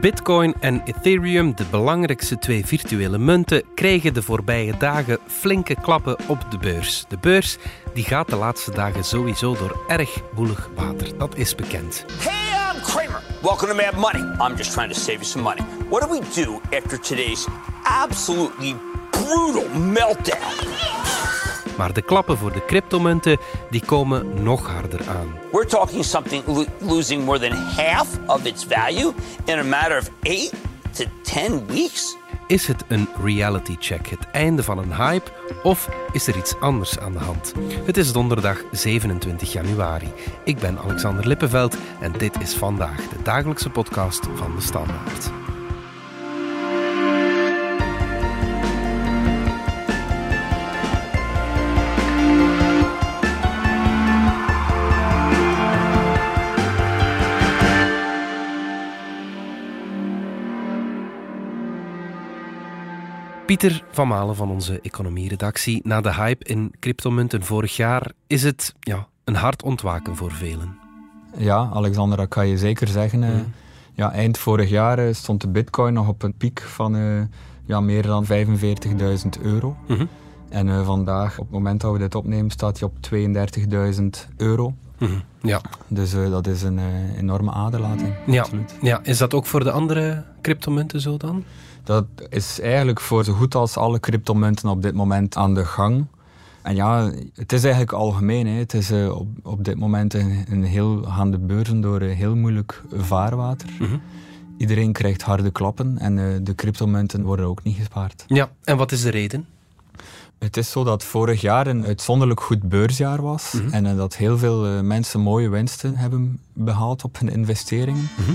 Bitcoin en Ethereum, de belangrijkste twee virtuele munten, kregen de voorbije dagen flinke klappen op de beurs. De beurs die gaat de laatste dagen sowieso door erg woelig water. Dat is bekend. Hey, I'm Kramer. Welcome to Mad Money. I'm just trying to save you some money. What do we do after today's absolutely brutal meltdown? Maar de klappen voor de cryptomunten die komen nog harder aan. We're talking something lo- losing more than half of its value in a matter of 8 to 10 weeks. Is het een reality check, het einde van een hype, of is er iets anders aan de hand? Het is donderdag 27 januari. Ik ben Alexander Lippenveld en dit is vandaag de dagelijkse podcast van de Standaard. Pieter van Malen van onze economieredactie. Na de hype in cryptomunten vorig jaar is het ja, een hard ontwaken voor velen. Ja, Alexander, dat kan je zeker zeggen. eh. Mhm. Ja, eind vorig jaar eh, stond de bitcoin nog op een piek van eh, ja, meer dan 45.000 euro. Mhm. En vandaag, op het moment dat we dit opnemen, staat hij op 32.000 euro. Mhm. Ja. Dus eh, dat is een eh, enorme aderlating. Ja. Absoluut. ja, is dat ook voor de andere cryptomunten zo dan? Dat is eigenlijk voor zo goed als alle cryptomunten op dit moment aan de gang. En ja, het is eigenlijk algemeen. Hè. Het is eh, op, op dit moment een, een heel, gaan de beurzen door een heel moeilijk vaarwater. Mhm. Iedereen krijgt harde klappen en de cryptomunten worden ook niet gespaard. Ja, en wat is de reden? Het is zo dat vorig jaar een uitzonderlijk goed beursjaar was Mhm. en eh, dat heel veel eh, mensen mooie winsten hebben behaald op hun investeringen. Mhm.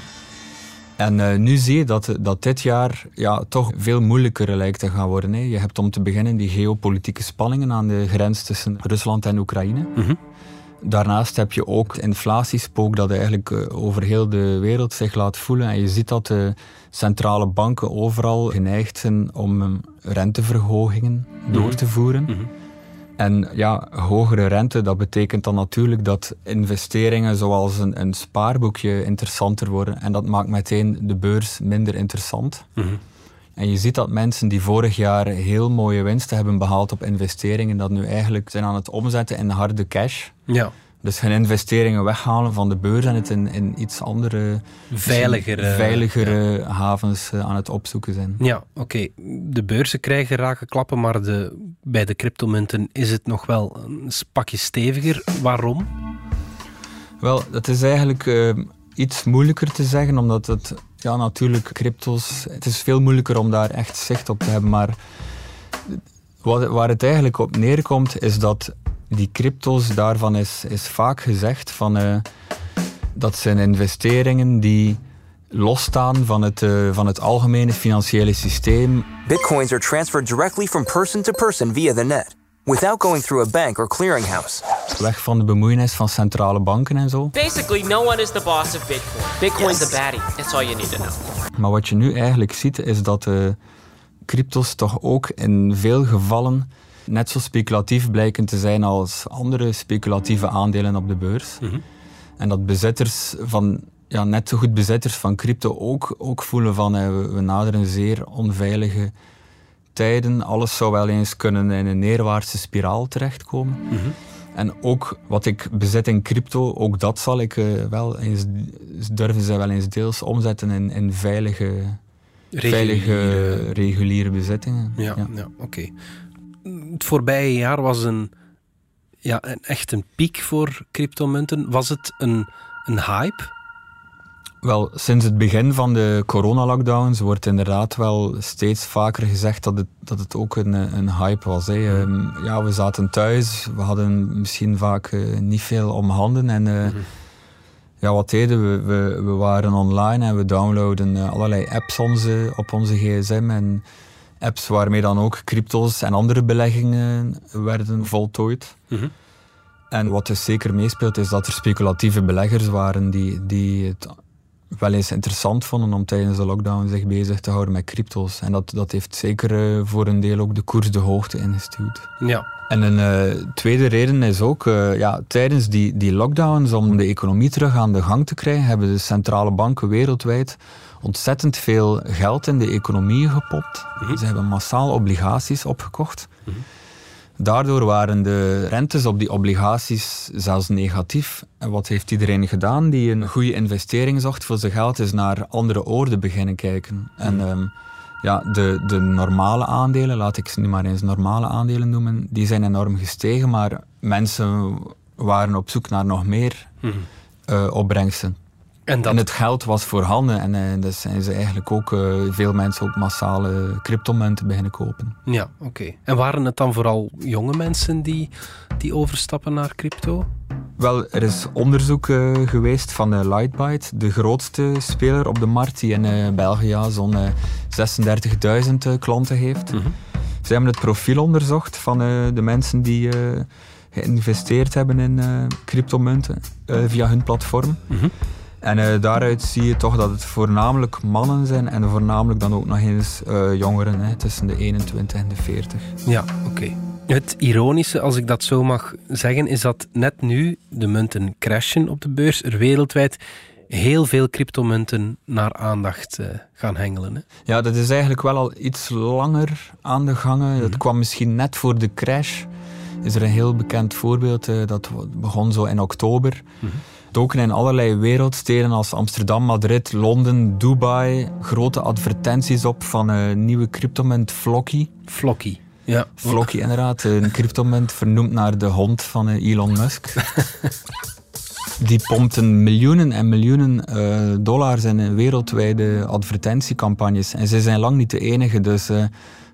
En eh, nu zie je dat, dat dit jaar ja, toch veel moeilijker lijkt te gaan worden. Hè. Je hebt om te beginnen die geopolitieke spanningen aan de grens tussen Rusland en Oekraïne. Mhm. Daarnaast heb je ook inflatiespook dat eigenlijk eh, over heel de wereld zich laat voelen. En je ziet dat de centrale banken overal geneigd zijn om renteverhogingen door Mhm. te voeren. Mhm. En ja, hogere rente, dat betekent dan natuurlijk dat investeringen zoals een, een spaarboekje interessanter worden. En dat maakt meteen de beurs minder interessant. Mhm. En je ziet dat mensen die vorig jaar heel mooie winsten hebben behaald op investeringen, dat nu eigenlijk zijn aan het omzetten in harde cash. Ja, Dus hun investeringen weghalen van de beurs en het in, in iets andere, veiligere... veiligere havens eh, aan het opzoeken zijn. Ja, oké. De beurzen krijgen rake klappen, maar de, bij de cryptomunten is het nog wel een pakje steviger. Waarom? Wel, dat is eigenlijk eh, iets moeilijker te zeggen, omdat het, ja, natuurlijk, crypto's, het is veel moeilijker om daar echt zicht op te hebben. Maar wat, waar het eigenlijk op neerkomt, is dat die crypto's, daarvan is, is vaak gezegd van, eh, dat zijn investeringen die losstaan van het, eh, van het algemene financiële systeem. Bitcoins are transferred directly from person to person via the net, without going through a bank or clearinghouse. Weg van de bemoeienis van centrale banken en zo. Basically, no one is the boss of Bitcoin. Bitcoin's the baddie. That's all you need to know. Maar wat je nu eigenlijk ziet, is dat de crypto's toch ook in veel gevallen net zo speculatief blijken te zijn als andere speculatieve aandelen op de beurs. Mhm. En dat bezitters van, ja, net zo goed bezitters van crypto ook, ook voelen van eh, we, we naderen zeer onveilige tijden. Alles zou wel eens kunnen in een neerwaartse spiraal terechtkomen. Mhm. En ook wat ik bezit in crypto, ook dat zal ik eh, wel eens, durven ze wel eens deels omzetten in, in veilige, veilige Reguliere- reguliere bezittingen. Ja, ja. oké. Het voorbije jaar was een, ja, een, echt een piek voor cryptomunten. Was het een, een hype? Wel, sinds het begin van de coronalockdowns wordt inderdaad wel steeds vaker gezegd dat het, dat het ook een, een hype was. Hè. Ehm, ja, we zaten thuis, we hadden misschien vaak eh, niet veel om handen en eh, ja, wat deden we? we? We waren online en we downloaden eh, allerlei apps onze, op onze gsm en apps waarmee dan ook crypto's en andere beleggingen werden voltooid. Mhm. En wat dus zeker meespeelt is dat er speculatieve beleggers waren die, die het wel eens interessant vonden om tijdens de lockdown zich bezig te houden met crypto's. En dat, dat heeft zeker eh, voor een deel ook de koers de hoogte ingestuurd. Ja. En een eh, tweede reden is ook, uh, ja, tijdens die, die lockdowns, om de economie terug aan de gang te krijgen, hebben de centrale banken wereldwijd ontzettend veel geld in de economie gepompt. Mhm. Ze hebben massaal obligaties opgekocht. Daardoor waren de rentes op die obligaties zelfs negatief. En wat heeft iedereen gedaan die een goede investering zocht voor zijn geld, is naar andere oorden beginnen kijken. En ehm, ja, de, de normale aandelen, laat ik ze nu maar eens normale aandelen noemen, die zijn enorm gestegen, maar mensen waren op zoek naar nog meer eh, opbrengsten. En dat, En het geld was voorhanden en eh, dus zijn ze eigenlijk ook, eh, veel mensen ook massale cryptomunten beginnen kopen. Ja, oké. En waren het dan vooral jonge mensen die, die overstappen naar crypto? Wel, er is onderzoek eh, geweest van eh, Lightbyte, de grootste speler op de markt, die in eh, België zo'n eh, 36.000 eh, klanten heeft. Ze hebben het profiel onderzocht van de mensen die geïnvesteerd hebben in cryptomunten via hun platform. En eh, daaruit zie je toch dat het voornamelijk mannen zijn en voornamelijk dan ook nog eens eh, jongeren, hè, tussen de 21 en de 40. Ja, oké. Het ironische, als ik dat zo mag zeggen, is dat net nu de munten crashen op de beurs, er wereldwijd heel veel cryptomunten naar aandacht eh, gaan hengelen. Hè? Ja, dat is eigenlijk wel al iets langer aan de gangen. Dat kwam misschien net voor de crash. Is er een heel bekend voorbeeld, dat begon zo in oktober. Doken in allerlei wereldsteden als Amsterdam, Madrid, Londen, Dubai grote advertenties op van een nieuwe cryptomunt Flocky. Flocky. Ja. Flocky inderdaad, een cryptomunt vernoemd naar de hond van eh, Elon Musk. Die pompten miljoenen en miljoenen eh, dollars in wereldwijde advertentiecampagnes. En ze zijn lang niet de enige, dus eh,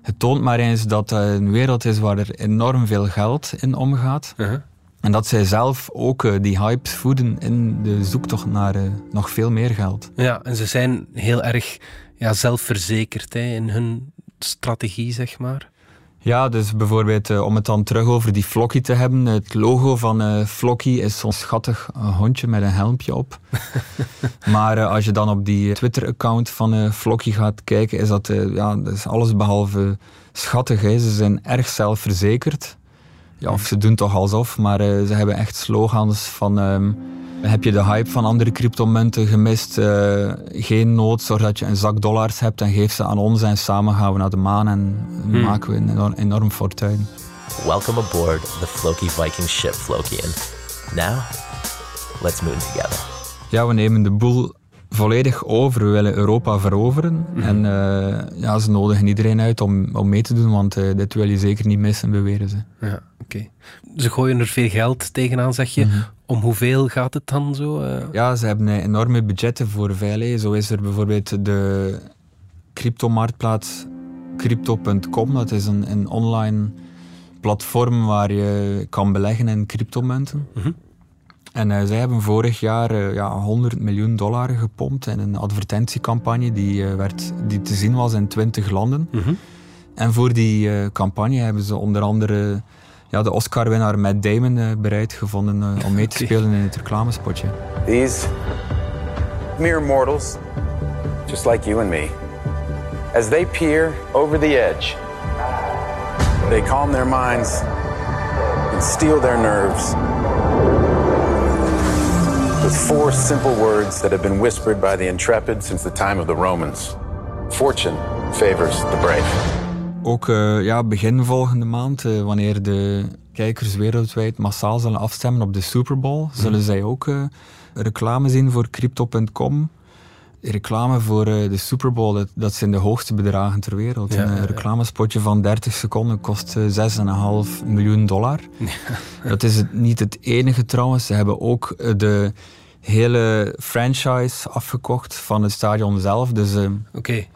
het toont maar eens dat het een wereld is waar er enorm veel geld in omgaat. Uh-huh. En dat zij zelf ook eh, die hypes voeden in de zoektocht naar eh, nog veel meer geld. Ja, en ze zijn heel erg ja, zelfverzekerd hè, in hun strategie, zeg maar. Ja, dus bijvoorbeeld eh, om het dan terug over die Flocky te hebben. Het logo van eh Flocky is zo'n schattig hondje met een helmpje op. maar als je dan op die Twitter-account van eh Flocky gaat kijken, is dat, ja, dat is alles behalve schattig. Hè. Ze zijn erg zelfverzekerd. Ja, of ze doen toch alsof, maar eh, ze hebben echt slogans van... ehm, heb je de hype van andere cryptomunten gemist? Eh, geen nood, zorg dat je een zak dollars hebt en geef ze aan ons en samen gaan we naar de maan en maken we een enorm, enorm fortuin. Welcome aboard the Floki Viking ship, Flokian. Now, let's moon together. Ja, we nemen de boel volledig over. We willen Europa veroveren. En eh, ja, ze nodigen iedereen uit om, om mee te doen, want eh, dit wil je zeker niet missen, beweren ze. Ja, Ze gooien er veel geld tegenaan, zeg je. Om hoeveel gaat het dan zo? eh? Ja, ze hebben eh, enorme budgetten voor veilig. Zo is er bijvoorbeeld de cryptomarktplaats crypto.com. Dat is een, een online platform waar je kan beleggen in cryptomunten. En eh, zij hebben vorig jaar ja, 100 miljoen dollar gepompt in een advertentiecampagne die, werd, die te zien was in 20 landen. En voor die campagne hebben ze onder andere ja, de Oscar-winnaar Matt Damon eh, bereid gevonden eh, om mee te spelen in het reclamespotje. These mere mortals, just like you and me, as they peer over the edge, they calm their minds and steel their nerves with four simple words that have been whispered by the intrepid since the time of the Romans Fortune favors the brave. Ook eh, ja, begin volgende maand, eh, wanneer de kijkers wereldwijd massaal zullen afstemmen op de Super Bowl, zullen zij ook eh, reclame zien voor Crypto.com. Reclame voor de Super Bowl, dat, dat zijn de hoogste bedragen ter wereld. Ja, een reclamespotje van 30 seconden kost eh, 6,5 miljoen dollar. Dat is het, niet het enige trouwens. Ze hebben ook de hele franchise afgekocht van het stadion zelf. Dus eh,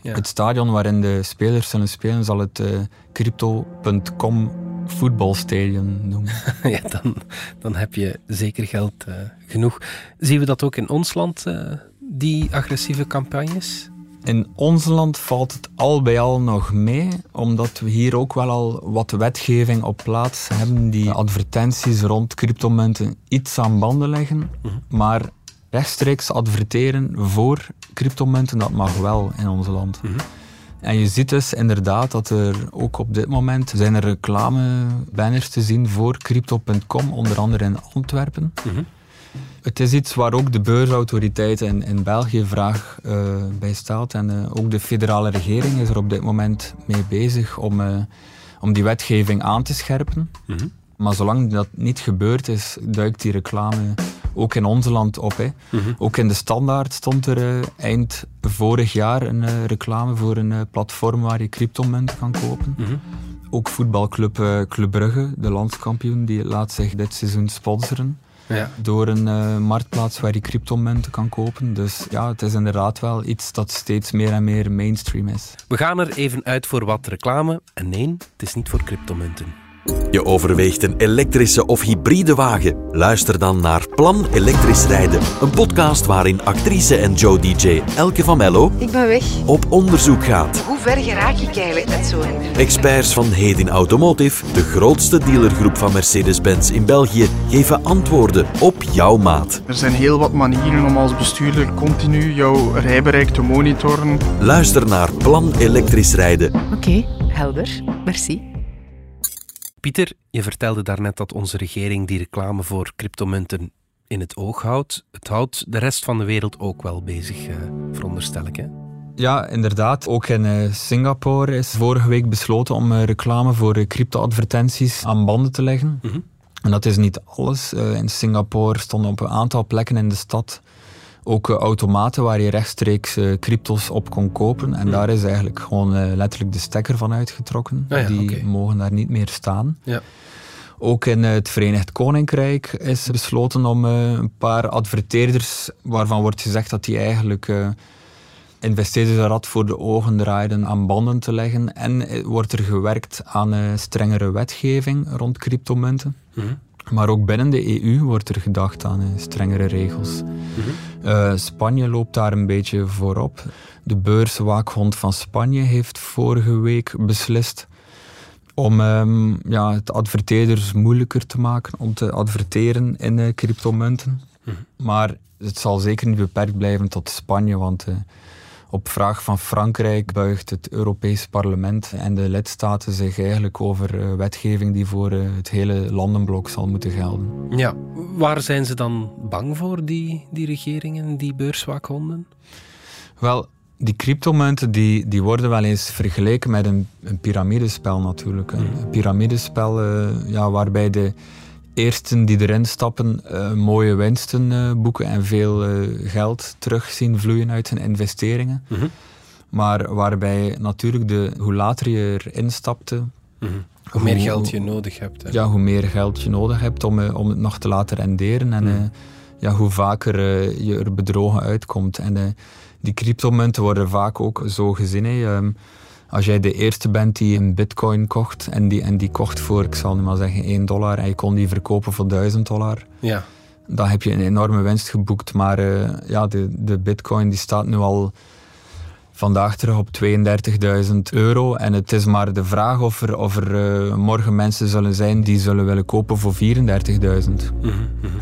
het stadion waarin de spelers zullen spelen zal het eh, Crypto.com voetbalstadion noemen. ja, dan, dan heb je zeker geld eh, genoeg. Zien we dat ook in ons land, die agressieve campagnes? In ons land valt het al bij al nog mee, omdat we hier ook wel al wat wetgeving op plaats hebben die advertenties rond cryptomunten iets aan banden leggen. Maar rechtstreeks adverteren voor cryptomunten, dat mag wel in ons land. En je ziet dus inderdaad dat er ook op dit moment zijn er reclamebanners te zien voor crypto.com, onder andere in Antwerpen. Het is iets waar ook de beursautoriteit in, in België vraag eh, bij staat. En eh, ook de federale regering is er op dit moment mee bezig om, eh, om die wetgeving aan te scherpen. Maar zolang dat niet gebeurd is, duikt die reclame ook in ons land op. Hè. Ook in de standaard stond er eind vorig jaar een reclame voor een platform waar je cryptomunt kan kopen. Ook voetbalclub Club Brugge, de landskampioen, die laat zich dit seizoen sponsoren. Ja. Door een eh, marktplaats waar je cryptomunten kan kopen. Dus ja, het is inderdaad wel iets dat steeds meer en meer mainstream is. We gaan er even uit voor wat reclame. En nee, het is niet voor cryptomunten. Je overweegt een elektrische of hybride wagen? Luister dan naar Plan Elektrisch Rijden, een podcast waarin actrice en Joe DJ Elke van Mello Ik ben weg. op onderzoek gaat. Hoe ver geraak ik eigenlijk met zo'n... Experts van Hedin Automotive, de grootste dealergroep van Mercedes-Benz in België, geven antwoorden op jouw maat. Er zijn heel wat manieren om als bestuurder continu jouw rijbereik te monitoren. Luister naar Plan Elektrisch Rijden. Oké, helder. Merci. Pieter, je vertelde daarnet dat onze regering die reclame voor cryptomunten in het oog houdt. Het houdt de rest van de wereld ook wel bezig, eh, veronderstel ik. Hè? Ja, inderdaad. Ook in eh, Singapore is vorige week besloten om eh, reclame voor crypto-advertenties aan banden te leggen. En dat is niet alles. In Singapore stonden op een aantal plekken in de stad ook eh, automaten waar je rechtstreeks eh, cryptos op kon kopen. En daar is eigenlijk gewoon eh, letterlijk de stekker van uitgetrokken. Ah ja, Die mogen daar niet meer staan. Ja. Ook in het Verenigd Koninkrijk is besloten om een paar adverteerders, waarvan wordt gezegd dat die eigenlijk investeerders een voor de ogen draaiden, aan banden te leggen. En wordt er gewerkt aan strengere wetgeving rond cryptomunten. Maar ook binnen de EU wordt er gedacht aan strengere regels. Eh, Spanje loopt daar een beetje voorop. De beurswaakhond van Spanje heeft vorige week beslist om ehm, ja, het adverteerders moeilijker te maken om te adverteren in eh, cryptomunten. Maar het zal zeker niet beperkt blijven tot Spanje, want eh, op vraag van Frankrijk buigt het Europees Parlement en de lidstaten zich eigenlijk over eh, wetgeving die voor eh, het hele landenblok zal moeten gelden. Ja, waar zijn ze dan bang voor, die, die regeringen, die beurswaakhonden? Wel, die cryptomunten die, die worden wel eens vergeleken met een, een piramidespel natuurlijk. Een piramidespel eh, ja, waarbij de eersten die erin stappen eh, mooie winsten eh, boeken en veel eh, geld terug zien vloeien uit hun investeringen. Maar waarbij natuurlijk de, hoe later je erin stapte, Hoe meer geld je nodig hebt. Hè? ja, hoe meer geld je nodig hebt om, om het nog te laten renderen. En eh, ja, hoe vaker je er bedrogen uitkomt. En die cryptomunten worden vaak ook zo gezien. Als jij de eerste bent die een bitcoin kocht en die, en die kocht voor, ik zal nu maar zeggen, 1 dollar en je kon die verkopen voor 1000 dollar, Ja. dan heb je een enorme winst geboekt. Maar eh, ja, de, de bitcoin die staat nu al vandaag terug op 32.000 euro. En het is maar de vraag of er, of er eh, morgen mensen zullen zijn die zullen willen kopen voor 34.000.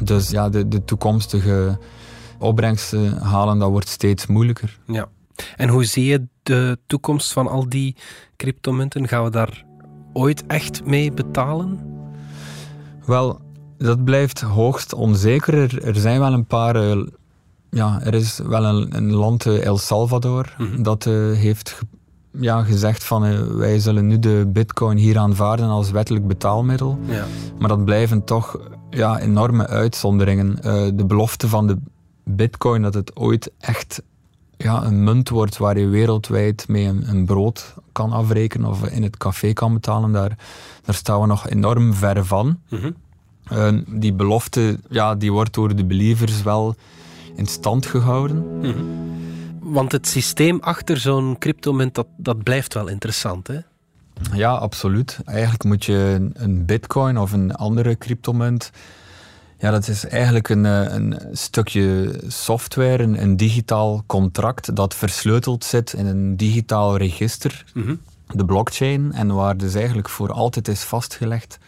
Dus ja, de, de toekomstige opbrengsten halen, dat wordt steeds moeilijker. ja. En hoe zie je de toekomst van al die cryptomunten? Gaan we daar ooit echt mee betalen? Wel, dat blijft hoogst onzeker. Er, zijn wel een paar. eh, ja, er is wel een, een land, eh, El Salvador, dat eh, heeft ge- ja, gezegd van wij zullen nu de bitcoin hier aanvaarden als wettelijk betaalmiddel. Ja. Maar dat blijven toch ja, enorme uitzonderingen. De belofte van de bitcoin dat het ooit echt ja, een munt wordt waar je wereldwijd mee een, een brood kan afrekenen of in het café kan betalen, daar, daar staan we nog enorm ver van. Eh, die belofte ja, die wordt door de believers wel in stand gehouden. Want het systeem achter zo'n cryptomunt, dat, dat blijft wel interessant. Hè? Ja, absoluut. Eigenlijk moet je een- een bitcoin of een andere cryptomunt. Ja, dat is eigenlijk een, eh, een stukje software, een, een digitaal contract dat versleuteld zit in een digitaal register, de blockchain, en waar dus eigenlijk voor altijd is vastgelegd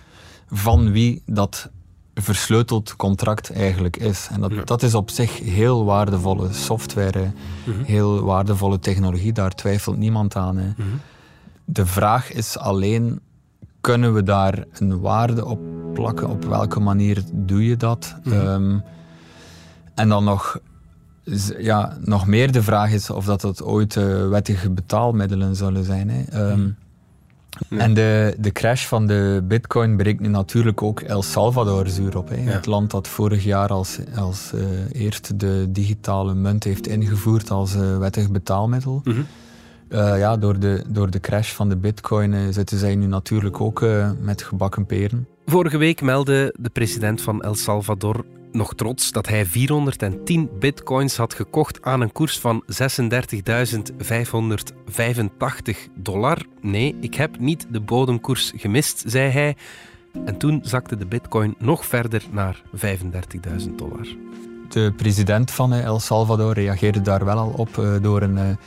van wie dat versleuteld contract eigenlijk is. En dat, dat is op zich heel waardevolle software, mhm. heel waardevolle technologie, daar twijfelt niemand aan. Hè. Mhm. De vraag is alleen, kunnen we daar een waarde op plakken? Op welke manier doe je dat? Mhm. Ehm, en dan nog, ja, nog meer de vraag is of dat, dat ooit uh, wettige betaalmiddelen zullen zijn. Hè. Ehm, en de, de crash van de bitcoin breekt nu natuurlijk ook El Salvador zuur op. Hè. Het land dat vorig jaar als, als uh, eerst de digitale munt heeft ingevoerd als uh, wettig betaalmiddel. Mhm. Uh, ja, door de, door de crash van de bitcoin zitten zij nu natuurlijk ook met gebakken peren. Vorige week meldde de president van El Salvador nog trots dat hij 410 bitcoins had gekocht aan een koers van 36.585 dollar. Nee, ik heb niet de bodemkoers gemist, zei hij. En toen zakte de bitcoin nog verder naar 35.000 dollar. De president van El Salvador reageerde daar wel al op door een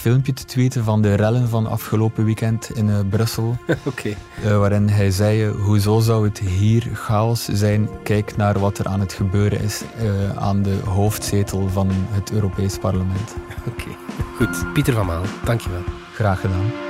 filmpje te tweeten van de rellen van afgelopen weekend in uh, Brussel. okay. uh, waarin hij zei, hoezo zou het hier chaos zijn? Kijk naar wat er aan het gebeuren is aan de hoofdzetel van het Europees Parlement. Oké, okay. goed. Pieter van Maal, dankjewel. Graag gedaan.